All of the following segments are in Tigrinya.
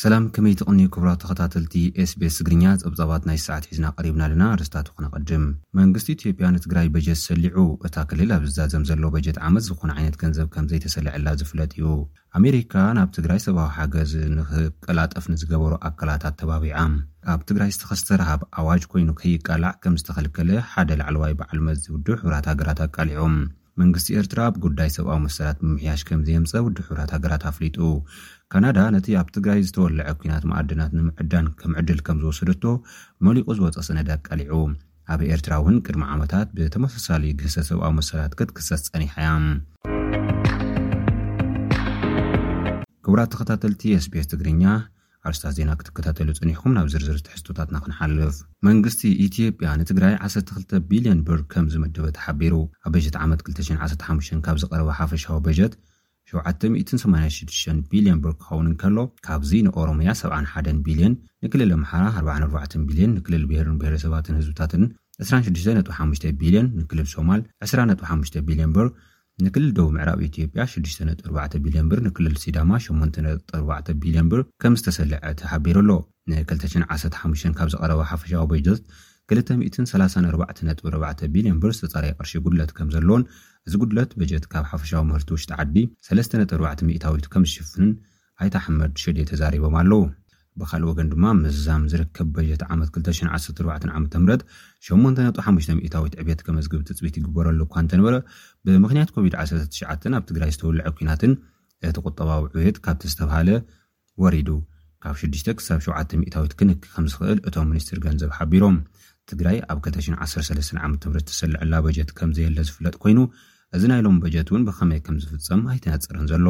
ሰላም ከመይ ትቕንዩ ክብራት ተኸታተልቲ SBS ትግርኛ ጸብጻባት ናይዚ ሰዓት ሒዝና ቀሪብና ኣለና ኣርእስታቱ ከነቐድም መንግስቲ ኢትዮጵያ ንትግራይ በጀት ሰሊዑ እታ ክልል ኣብ ዝዛዘም ዘሎ በጀት ዓመት ዝኾነ ዓይነት ገንዘብ ከምዘይተሰለዐላ ዝፍለጥ እዩ ኣሜሪካ ናብ ትግራይ ሰብኣዊ ሓገዝ ንክቀላጠፍ ንዝገበሩ ኣካላት ኣተባቢዓ። ኣብ ትግራይ ዝተኸስተ ረሃብ ኣዋጅ ኮይኑ ከይቃላዕ ከምዝተኸልከለ ሓደ ላዕለዋይ በዓል መዚ ውድብ ሕቡራት ሃገራት ኣቃሊዑ። መንግስቲ ኤርትራ ኣብ ጉዳይ ሰብኣዊ መሰላት ምምሕያሽ ከምዘየምጸ ውድብ ሕቡራት ሃገራት ኣፍሊጡ። ካናዳ ነቲ ኣብ ትግራይ ዝተወለዐ ኲናት መኣድናት ንምዕዳን ከም ዕድል ከምዝወሰደቶ መሊቑ ዝወጸ ሰነድ ኣቃሊዑ። ኣብ ኤርትራ እውን ቅድሚ ዓመታት ብተመሳሳሊ ግህሰት ሰብኣዊ መሰላት ክትክሰስ ጸኒሓ እያ። ክቡራት ተኸታተልቲ SBS ትግርኛ፣ ኣርስታት ዜና ክትከታተሉ ጸኒሕኩም፣ ናብ ዝርዝር ትሕዝቶታትና ክንሓልፍ። መንግስቲ ኢትዮጵያ ንትግራይ ዓሰርተ ክልተ ቢልዮን ብር ከም ዝመደበ ተሓቢሩ። ኣብ በጀት ዓመት ክልተ ሽሕን ዓሰርተ ሓሙሽተን ካብ ዝቐረበ ሓፈሻዊ በጀት ሸውዓተ ሚእትን ሰማንያን ሽዱሽተን ቢልዮን ብር ክኸውን እንከሎ፣ ካብዚ ንኦሮምያ ሰብዓን ሓደን ቢልዮን፣ ንክልል ኣምሓራ ኣርብዓን ኣርባዕተን ቢልዮን፣ ንክልል ብሄርን ብሄረሰባትን ህዝብታትን ዕስራን ሽዱሽተ ነጥቢ ሓሙሽተ ቢልዮን፣ ንክልል ሶማል ዕስራ ነጥቢ ሓሙሽተ ቢልዮን ብር፣ ንክልል ደቡብ ምዕራብ ኢትዮጵያ ሽዱሽተ ነጥቢ ኣርባዕተ ቢልዮን ብር፣ ንክልል ሲዳማ ሸሞንተ ነጥቢ ኣርባዕተ ቢልዮን ብር ከምዝተሰልዐ ተሓቢሩ ኣሎ። ን ክልተ ሽሕን ዓሰርተ ሓሙሽተን ካብ ዝቐረበ ሓፈሻዊ በጀት ክልተ ሚእትን ሰላሳን ኣርባዕተ ነጥቢ ኣርባዕተ ቢልዮን ብር ዝተጻረየ ቅርሺ ጉድለት ከም ዘለዎን እዚ ጉድለት በጀት ካብ ሓፈሻዊ ምህርቲ ውሽጢ ዓዲ ሰለስተ ነጥቢ ኣርባዕተ ሚእታዊት ከም ዝሽፍንን ኣይተ ኣሕመድ ሽዴ ተዛሪቦም ኣለው። ብኻልእ ወገን ድማ ኣብ ምዝዛም ዝርከብ በጀት ዓመት ክልተ ሽሕን ዓሰርተ ኣርባዕተን ዓመተ ምህረት ሸሞንተ ነጥቢ ሓሙሽተ ሚእታዊት ዕብየት ከመዝግብ ትጽቢት ይግበረሉ እኳ እንተነበረ ብምኽንያት ኮቪድ ዓሰርተ ትሽዓተ ኣብ ትግራይ ዝተወልዐ ኲናትን እቲ ቁጠባዊ ዕብየት ካብቲ ዝተብሃለ ወሪዱ ካብ ሽዱሽተ ክሳብ ሸውዓተ ሚእታዊት ክንኪ ከምዝኽእል እቶም ሚኒስትር ገንዘብ ሓቢሮም። ትግራይ ኣብ ከተ ሽን ዓሰርተ ሰለስተን ዓመተ ምህረት ዝተሰለዐላ በጀት ከምዘየለ ዝፍለጥ ኮይኑ እዚ ናይ ሎሚ በጀት እውን ብኸመይ ከምዝፍፀም ኣይተነፀረን ዘሎ።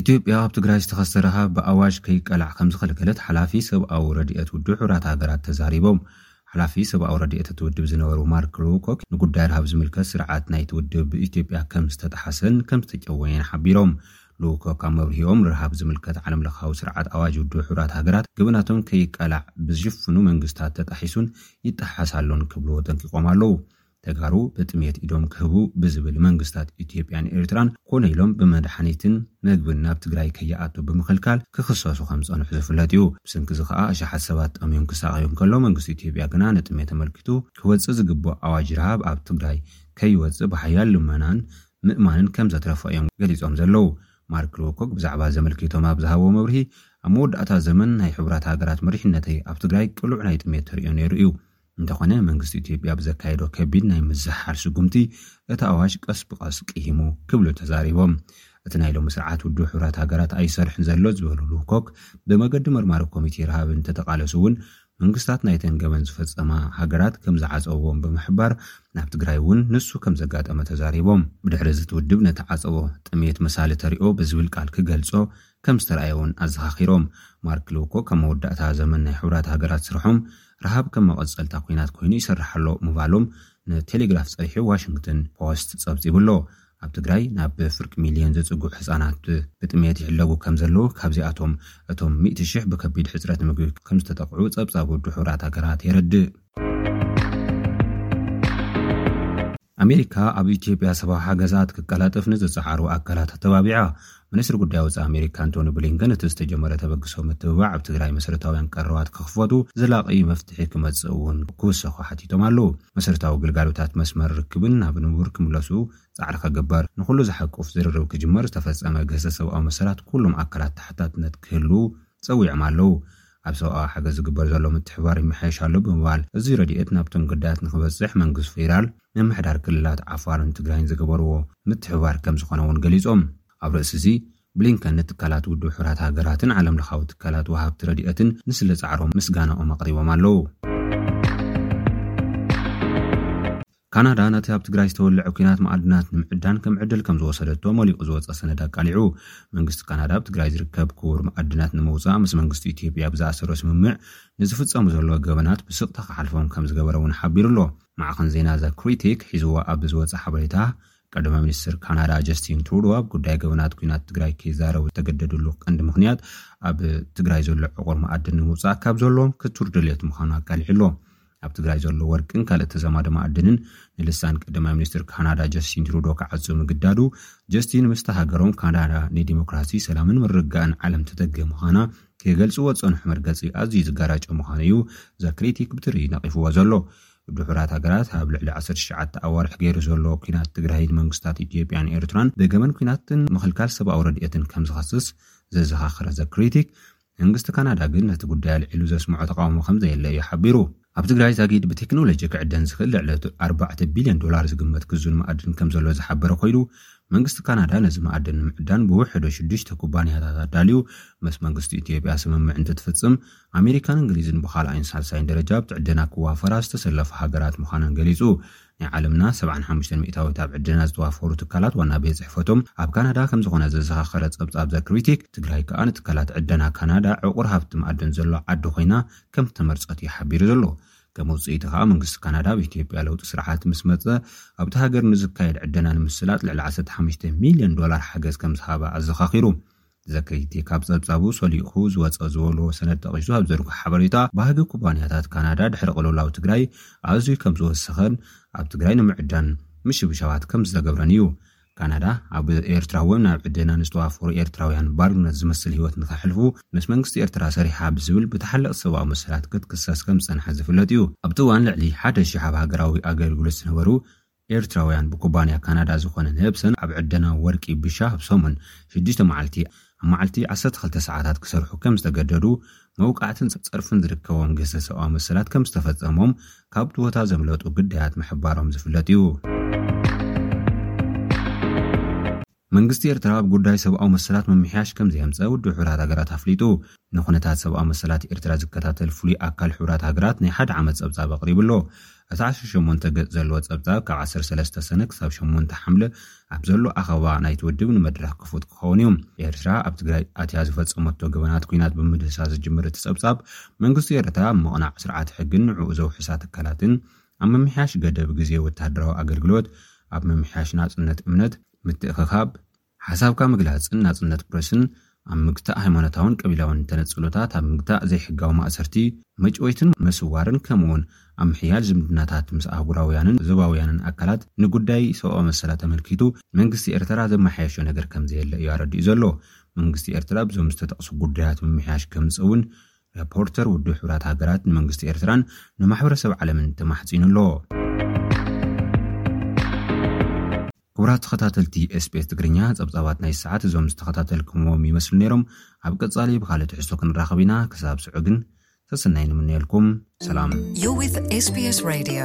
ኢትዮጵያ ኣብ ትግራይ ዝተኸስተ ረሃብ ብኣዋጅ ከይቀላዕ ከምዝኸልከለት ሓላፊ ሰብኣዊ ረድኤት ውድብ ሕቡራት ሃገራት ተዛሪቦም። ሓላፊ ሰብኣዊ ረድኤት እቲ ውድብ ዝነበሩ ማርክ ሎውኮክ ንጉዳይ ረሃብ ዝምልከት ስርዓት ናይቲ ውድብ ብኢትዮጵያ ከም ዝተጥሓሰን ከም ዝተጨወየን ሓቢሮም። ሎውኮክ ኣብ መብርሂኦም ንረሃብ ዝምልከት ዓለምለኻዊ ስርዓት ኣዋጅ ውድብ ሕቡራት ሃገራት ገበናቶም ከይቃላዕ ብዝሽፍኑ መንግስታት ተጣሒሱን ይጠሓሓስ ኣሎን ክብሉ ኣጠንቂቖም ኣለዉ። ተጋሩ ብጥሜት ኢዶም ክህቡ ብዝብል መንግስታት ኢትዮጵያን ኤርትራን ኮነ ኢሎም ብመድሓኒትን መግብን ናብ ትግራይ ከይኣቱ ብምኽልካል ክኽሰሱ ከምዝጸንሑ ዝፍለጥ እዩ። ብስንኪ'ዚ ከኣ ኣሽሓት ሰባት ጠምዮም ክሳቐዩ እንከለው መንግስቲ ኢትዮጵያ ግና ንጥሜት ኣመልኪቱ ክወጽእ ዝግብኦ ኣዋጅ ረሃብ ኣብ ትግራይ ከይወጽእ ብሓያል ልመናን ምእማንን ከምዘትረፎ እዮም ገሊጾም ዘለው። ማርክ ሎውኮግ ብዛዕባ'ዚ ኣመልኪቶም ኣብ ዝሃብዎ መብርሂ ኣብ መወዳእታ ዘመን ናይ ሕቡራት ሃገራት መሪሕነተይ ኣብ ትግራይ ቅሉዕ ናይ ጥሜት ተርእዮ ነይሩ እዩ። እንተኾነ መንግስቲ ኢትዮጵያ ብዘካየዶ ከቢድ ናይ ምዝሕሓል ስጉምቲ እቲ ኣዋጅ ቀስ ብቐስ ቅይሙ ክብሉ ተዛሪቦም። እቲ ናይ ሎሚ ስርዓት ውድብ ሕቡራት ሃገራት ኣይሰርሕን ዘሎ ዝበሉ ሉውኮክ ብመገዲ መርማሪ ኮሚቴ ረሃብ እንተተቓለሱ እውን መንግስታት ናይተን ገበን ዝፈፀማ ሃገራት ከምዝዓፀውዎም ብምሕባር ናብ ትግራይ እውን ንሱ ከምዘጋጠመ ተዛሪቦም። ብድሕሪ እዚ እቲ ውድብ ነቲ ዓፀቦ ጥምየት መሳሊ ተሪኦ ብዝብል ቃል ክገልፆ ከምዝተርኣየ እውን ኣዘኻኺሮም። ማርክ ሉውኮክ ኣብ መወዳእታ ዘመን ናይ ሕቡራት ሃገራት ስርሖም ረሃብ ከም መቐጸልታ ኲናት ኮይኑ ይሰርሕ ኣሎ ምባሎም ንቴሌግራፍ ጸሪሑ ዋሽንግተን ፖስት ጸብጺቡ ኣሎ። ኣብ ትግራይ ናብ ፍርቂ ሚልዮን ዝጽግዑ ህጻናት ብጥምየት ይሕለቡ ከም ዘለዉ ካብዚኣቶም እቶም ሚእቲ ሽሕ ብከቢድ ሕጽረት ምግቢ ከም ዝተጠቕዑ ጸብጻብ ውድብ ሕቡራት ሃገራት የረድእ። ኣሜሪካ ኣብ ኢትዮጵያ ሰብኣዊ ሓገዛት ክቀላጠፍ ንዝጸዓሩ ኣካላት ኣተባቢዓ። ሚኒስትሪ ጉዳይ ወጻኢ ኣሜሪካ ኣንቶኒ ብሊንከን እቲ ዝተጀመረ ተበግሶ ምትብባዕ ኣብ ትግራይ መሰረታውያን ቀረባት ክኽፈቱ ዘላቒ መፍትሒ ክመጽእ እውን ክውሰኹ ሓቲቶም ኣለዉ። መሰረታዊ ግልጋሎታት መስመር ርክብን ናብ ንቡር ክምለሱ ጻዕሪ ክግበር፣ ንኹሉ ዝሓቁፍ ዝርርብ ክጅመር፣ ዝተፈጸመ ግህሰት ሰብኣዊ መሰላት ኩሎም ኣካላት ተሓታትነት ክህሉ ጸዊዖም ኣለዉ። ኣብ ሰብኣዊ ሓገዝ ዝግበር ዘሎ ምትሕብባር ይመሓየሽ ኣሎ ብምባል፣ እዚ ረድኤት ናብቶም ግዳያት ንኽበጽሕ መንግስት ፌዴራል፣ ምምሕዳር ክልላት ዓፋርን ትግራይን ዝገበርዎ ምትሕብባር ከምዝኾነ እውን ገሊጾም። ኣብ ርእሲ እዚ ብሊንከን ንትካላት ውድብ ሕቡራት ሃገራትን ዓለም ለኻዊ ትካላት ወሃብቲ ረድኤትን ንስለ ጻዕሮም ምስጋናኦም ኣቕሪቦም ኣለዉ። ካናዳ ነቲ ኣብ ትግራይ ዝተወልዐ ኲናት መኣድናት ንምዕዳን ከም ዕድል ከም ዝወሰደቶ መሊቑ ዝወጸ ሰነድ ኣቃሊዑ። መንግስቲ ካናዳ ኣብ ትግራይ ዝርከብ ክቡር መኣድናት ንምውጻእ ምስ መንግስቲ ኢትዮጵያ ብዝኣሰሮ ስምምዕ ንዝፍጸሙ ዘሎ ገበናት ብስቕታ ክሓልፎም ከም ዝገበረ'ውን ሓቢሩ ኣሎ። ማዕኸን ዜና ዘ ክሪቲክ ሒዝዎ ኣብ ዝወጸ ሓበሬታ፣ ቀዳማይ ሚኒስትር ካናዳ ጀስቲን ትሩዶ ኣብ ጉዳይ ገበናት ኲናት ትግራይ ክይዛረቡ ዝተገደድሉ ቀንዲ ምኽንያት ኣብ ትግራይ ዘሎ ዕቑር መኣድን ንምውጻእ ካብ ዘለዎም ክቱር ድልየት ምዃኑ ኣቃሊዑ ኣሎ። ኣብ ትግራይ ዘሎ ወርቅን ካልእ ተዛማዲ ማዕድንን ንልሳን ቀዳማይ ሚኒስትር ካናዳ ጀስቲን ትሩዶ ክዓጽው ምግዳዱ፣ ጀስቲን ምስታ ሃገሮም ካናዳ ንዲሞክራሲ፣ ሰላምን ምርግጋእን ዓለም ትተግህ ምዃና ክገልጽዎ ዝጸንሑ መርገጺ ኣዝዩ ዝጋራጮ ምዃኑ እዩ ዘ ክሪቲክ ብትሪ ነቒፍዎ ዘሎ። ድሑራት ሃገራት ኣብ ልዕሊ ዓሰርተ ትሽዓተ ኣዋርሕ ገይሩ ዘሎ ኲናት ትግራይ ንመንግስታት ኢትዮጵያን ኤርትራን ብገበን ኲናትን ምኽልካል ሰብኣዊ ረድኤትን ከምዝኸስስ ዘዘኻኽር ዘ ክሪቲክ፣ መንግስቲ ካናዳ ግን ነቲ ጉዳይ ኣልዒሉ ዘስምዖ ተቓውሞ ከምዘየለ እዩ ሓቢሩ። ኣብ ትግራይ ዛጊድ ብቴክኖሎጂ ክዕደን ዝኽእል ልዕሊ ኣርባዕተ ቢልዮን ዶላር ዝግመት ክዙን መኣድን ከምዘሎ ዝሓበረ ኮይኑ፣ መንግስቲ ካናዳ ነዚ መኣድን ንምዕዳን ብውሕዱ ሽዱሽተ ኩባንያታት ኣዳልዩ ምስ መንግስቲ ኢትዮጵያ ስምምዕ እንትትፍጽም፣ ኣሜሪካን እንግሊዝን ብኻልኣይን ሳልሳይን ደረጃ ኣብቲ ዕደና ክዋፈራ ዝተሰለፋ ሃገራት ምዃነን ገሊጹ። ናይ ዓለምና ሰብዓን ሓሙሽተን ሚእታዊት ኣብ ዕድና ዝተዋፈሩ ትካላት ዋና ቤት ፅሕፈቶም ኣብ ካናዳ ከምዝኾነ ዘዘኻኸረ ፀብፃብ ዘ ክሪቲክ፣ ትግራይ ከዓ ንትካላት ዕደና ካናዳ ዕቑር ሃፍቲ መኣድን ዘለዋ ዓዲ ኮይና ከምዝተመርፀት እዩ ሓቢሩ ዘሎ። ከም ውፅኢቲ ከዓ መንግስቲ ካናዳ ኣብ ኢትዮጵያ ለውጢ ስርዓት ምስ መፀ ኣብታ ሃገር ንዝካየድ ዕደና ንምስላጥ ልዕሊ ዓሰርተ ሓሙሽተ ሚልዮን ዶላር ሓገዝ ከምዝሃበ ኣዘኻኺሩ። ዘከይቲ ካብ ጸብጻቡ ሰሊኹ ዝወጸ ዝበሉዎ ሰነድ ጠቒሱ ኣብ ዘርግሖ ሓበሬታ፣ ባህጊ ኩባንያታት ካናዳ ድሕሪ ቅልውላው ትግራይ ኣዝዩ ከም ዝወሰኸን ኣብ ትግራይ ንምዕዳን ምሽብሻባት ከም ዝተገብረን እዩ። ካናዳ፣ ኣብ ኤርትራ እውን ናብ ዕደና ንዝተዋፈሩ ኤርትራውያን ባርነት ዝመስል ህይወት ንኸሕልፉ ምስ መንግስቲ ኤርትራ ሰሪሓ ብዝብል ብተሓለቕቲ ሰብኣዊ መሰላት ክትክሰስ ከም ዝጸንሐት ዝፍለጥ እዩ። ኣብቲ እዋን ልዕሊ ሓደ ሽሕ ኣብ ሃገራዊ ኣገልግሎት ዝነበሩ ኤርትራውያን ብኩባንያ ካናዳ ዝኾነ ንኤፕሰን ኣብ ዕደና ወርቂ ብሻ ኣብ ሰሙን ሽዱሽተ መዓልቲ ኣብ መዓልቲ ዓሰርተ ክልተ ሰዓታት ክሰርሑ ከም ዝተገደዱ መውቃዕትን ጸርፍን ዝርከቦም ግህሰት ሰብኣዊ መሰላት ከም ዝተፈጸሞም ካብ'ቲ ቦታ ዘምለጡ ግዳያት ምሕባሮም ዝፍለጥ'ዩ። መንግስቲ ኤርትራ ኣብ ጉዳይ ሰብኣዊ መሰላት ምምሕያሽ ከምዘየምጸ ውድብ ሕቡራት ሃገራት ኣፍሊጡ። ንኩነታት ሰብኣዊ መሰላት ኤርትራ ዝከታተል ፍሉይ ኣካል ሕቡራት ሃገራት ናይ ሓደ ዓመት ጸብጻብ ኣቕሪቡ ኣሎ። እቲ ዓሰርተ ሸሞንተ ገጽ ዘለዎ ጸብጻብ ካብ ዓሰርተ ሰለስተ ሰነ ክሳብ ሸሞንተ ሓምለ ኣብ ዘሎ ኣኸባ ናይቲ ውድብ ንመድረኽ ክፉት ክኸውን እዩ። ኤርትራ ኣብ ትግራይ ኣትያ ዝፈጸመቶ ገበናት ኩናት ብምድህሳስ ዝጅምር እቲ ጸብጻብ፣ መንግስቲ ኤርትራ ኣብ ምቕናዕ ስርዓተ ሕግን ንዕኡ ዘውሕሳ ትካላትን፣ ኣብ ምምሕያሽ ገደብ ግዜ ወተሃደራዊ ኣገልግሎት፣ ኣብ ምምሕያሽ ናጽነት እምነት፣ ምትእኽኻብ፣ ሓሳብካ ምግላጽን ናጽነት ፕረስን፣ ኣብ ምግታእ ሃይማኖታውን ቀቢላውን ተነጽሎታት፣ ኣብ ምግታእ ዘይሕጋዊ ማእሰርቲ፣ መጭወይትን ምስዋርን፣ ከምኡ'ውን ኣብ ምሕያል ዝምድናታት ምስ ኣህጉራውያንን ዞባውያንን ኣካላት ንጉዳይ ሰብኣዊ መሰላት ኣመልኪቱ መንግስቲ ኤርትራ ዘመሓየሾ ነገር ከምዘየለ እዩ ኣረዲኡ ዘሎ። መንግስቲ ኤርትራ ብዞም ዝተጠቕሱ ጉዳያት ምምሕያሽ ከምጽእ'ውን ረፖርተር ውድብ ሕቡራት ሃገራት ንመንግስቲ ኤርትራን ንማሕበረሰብ ዓለምን ተማሕጺኑ ኣሎ። ክቡራት ተኸታተልቲ ኤስቢኤስ ትግርኛ ጸብጻባት ናይ ሰዓት እዞም ዝተኸታተልክምዎም ይመስሉ ነይሮም። ኣብ ቀጻሊ ብኻልእ ትሕዝቶ ክንራኸብ ኢና። ክሳብ ስዑ ግን ሰሰናይ ንምነየልኩም። ሰላም። You're with SBS Radio.